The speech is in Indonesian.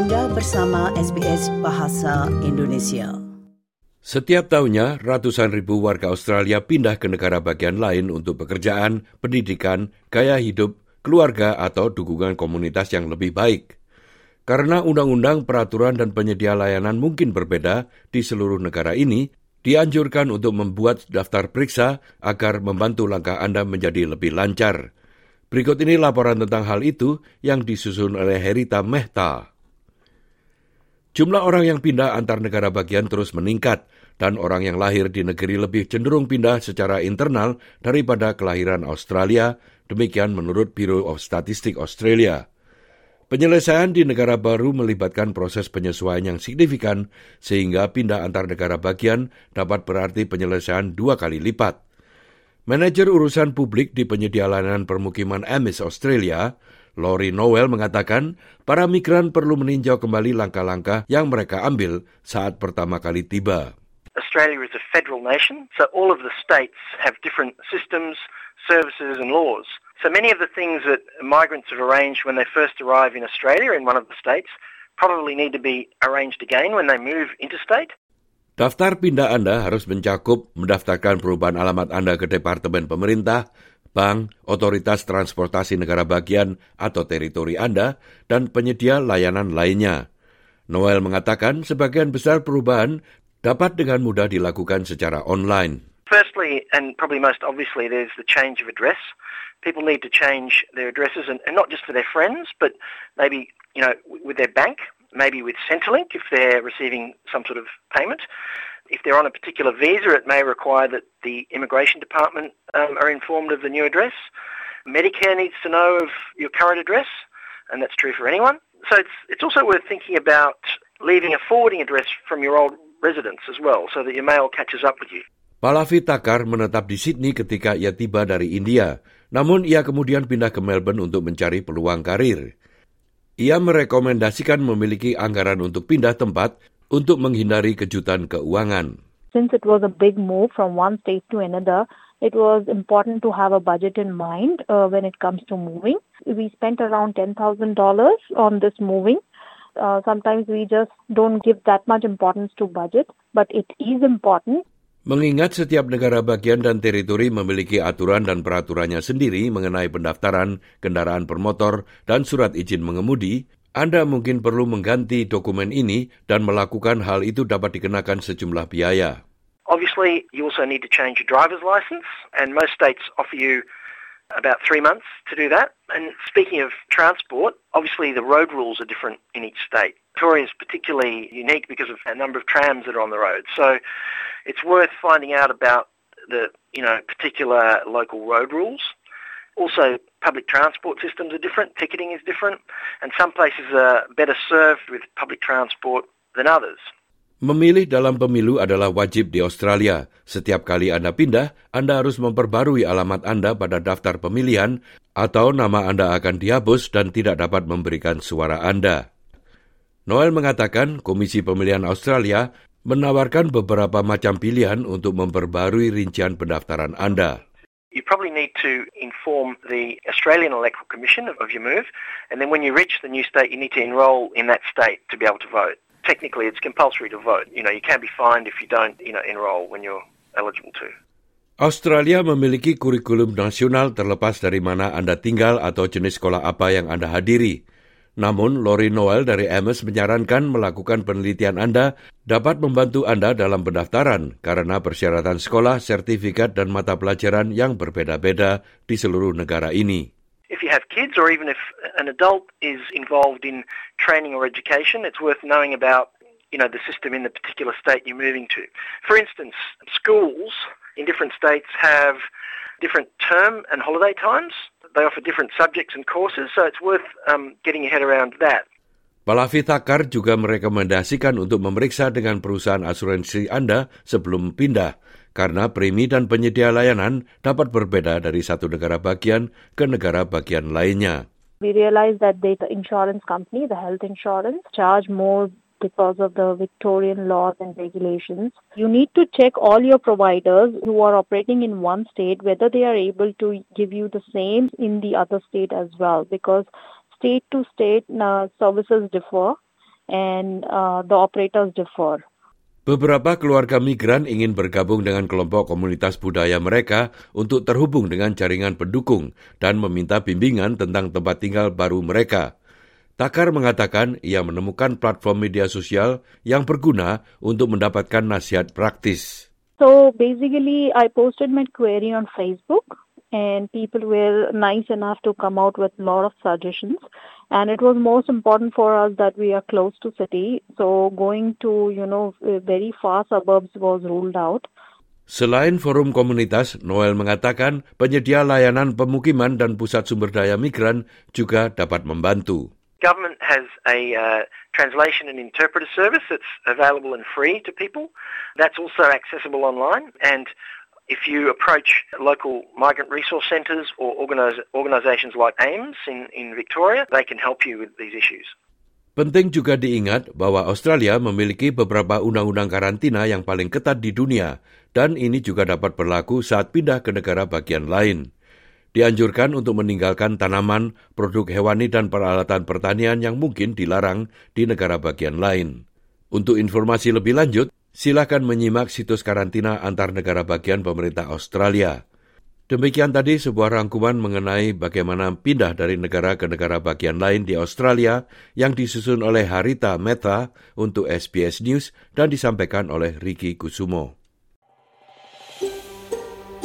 Anda bersama SBS Bahasa Indonesia. Setiap tahunnya, ratusan ribu warga Australia pindah ke negara bagian lain untuk pekerjaan, pendidikan, gaya hidup, keluarga, atau dukungan komunitas yang lebih baik. Karena undang-undang, peraturan, dan penyedia layanan mungkin berbeda di seluruh negara ini, dianjurkan untuk membuat daftar periksa agar membantu langkah Anda menjadi lebih lancar. Berikut ini laporan tentang hal itu yang disusun oleh Herita Mehta. Jumlah orang yang pindah antar negara bagian terus meningkat, dan orang yang lahir di negeri lebih cenderung pindah secara internal daripada kelahiran Australia, demikian menurut Bureau of Statistic Australia. Penyelesaian di negara baru melibatkan proses penyesuaian yang signifikan, sehingga pindah antar negara bagian dapat berarti penyelesaian dua kali lipat. Manajer urusan publik di penyedia layanan permukiman Amis Australia, Lori Noel mengatakan para migran perlu meninjau kembali langkah-langkah yang mereka ambil saat pertama kali tiba. Australia is a federal nation, so all of the states have different systems, services and laws. So many of the things that migrants have arranged when they first arrive in Australia in one of the states probably need to be arranged again when they move interstate. Daftar pindah Anda harus mencakup mendaftarkan perubahan alamat Anda ke Departemen Pemerintah, bank, otoritas transportasi negara bagian atau teritori Anda, dan penyedia layanan lainnya. Noel mengatakan sebagian besar perubahan dapat dengan mudah dilakukan secara online. Firstly, and probably most obviously, there's the change of address. People need to change their addresses, and, and not just for their friends, but maybe you know with their bank maybe with Centrelink if they're receiving some sort of payment. If they're on a particular visa, it may require that the immigration department um, are informed of the new address. Medicare needs to know of your current address, and that's true for anyone. So it's, it's also worth thinking about leaving a forwarding address from your old residence as well, so that your mail catches up with you. Palavi Takar menetap di Sydney ketika ia tiba dari India, namun ia kemudian pindah ke Melbourne untuk mencari peluang karir. Ia merekomendasikan memiliki anggaran untuk pindah tempat untuk menghindari kejutan keuangan. Since it was a big move from one state to another, it was important to have a budget in mind uh, when it comes to moving. We spent around $10,000 on this moving. Uh, sometimes we just don't give that much importance to budget, but it is important Mengingat setiap negara bagian dan teritori memiliki aturan dan peraturannya sendiri mengenai pendaftaran kendaraan bermotor dan surat izin mengemudi, Anda mungkin perlu mengganti dokumen ini dan melakukan hal itu dapat dikenakan sejumlah biaya. Obviously, you also need to change your driver's license, and most states offer you about three months to do that. And speaking of transport, obviously the road rules are different in each state. Victoria is particularly unique because of a number of trams that are on the road. So it's worth finding out about the you know particular local road rules. Also, public transport systems are different. Ticketing is different, and some places are better served with public transport than others. Memilih dalam pemilu adalah wajib di Australia. Setiap kali Anda pindah, Anda harus memperbarui alamat Anda pada daftar pemilihan atau nama Anda akan dihapus dan tidak dapat memberikan suara Anda. Noel mengatakan Komisi Pemilihan Australia menawarkan beberapa macam pilihan untuk memperbarui rincian pendaftaran Anda. You probably need to inform the Australian Electoral Commission of your move, and then when you reach the new state, you need to enrol in that state to be able to vote. technically it's compulsory to vote. You know, you can be fined if you don't, you know, enroll when you're eligible to. Australia memiliki kurikulum nasional terlepas dari mana Anda tinggal atau jenis sekolah apa yang Anda hadiri. Namun, Lori Noel dari MS menyarankan melakukan penelitian Anda dapat membantu Anda dalam pendaftaran karena persyaratan sekolah, sertifikat, dan mata pelajaran yang berbeda-beda di seluruh negara ini. if you have kids or even if an adult is involved in training or education, it's worth knowing about you know the system in the particular state you're moving to. For instance, schools in different states have different term and holiday times. They offer different subjects and courses, so it's worth um, getting your head around that. Palavi Takar juga merekomendasikan untuk memeriksa dengan perusahaan asuransi Anda sebelum pindah karena premi dan penyedia layanan dapat berbeda dari satu negara bagian ke negara bagian lainnya. We realize that the insurance company, the health insurance, charge more because of the Victorian laws and regulations. You need to check all your providers who are operating in one state whether they are able to give you the same in the other state as well because state to state uh, services differ and uh, the operators differ. Beberapa keluarga migran ingin bergabung dengan kelompok komunitas budaya mereka untuk terhubung dengan jaringan pendukung dan meminta bimbingan tentang tempat tinggal baru mereka. Takar mengatakan ia menemukan platform media sosial yang berguna untuk mendapatkan nasihat praktis. So basically, I posted my query on Facebook, and people were nice enough to come out with a lot of suggestions. And it was most important for us that we are close to city, so going to you know very far suburbs was ruled out. Selain forum komunitas, Noel mengatakan penyedia layanan pemukiman dan pusat sumber daya migran juga dapat membantu. Government has a uh, translation and interpreter service that's available and free to people. That's also accessible online. And if you approach local migrant resource centres or organis- organisations like AIMS in, in Victoria, they can help you with these issues. Penting juga diingat bahwa Australia memiliki beberapa undang-undang karantina yang paling ketat di dunia, dan ini juga dapat berlaku saat pindah ke negara bagian lain. Dianjurkan untuk meninggalkan tanaman, produk hewani dan peralatan pertanian yang mungkin dilarang di negara bagian lain. Untuk informasi lebih lanjut, silakan menyimak situs karantina antar negara bagian pemerintah Australia. Demikian tadi sebuah rangkuman mengenai bagaimana pindah dari negara ke negara bagian lain di Australia yang disusun oleh Harita Meta untuk SBS News dan disampaikan oleh Ricky Kusumo.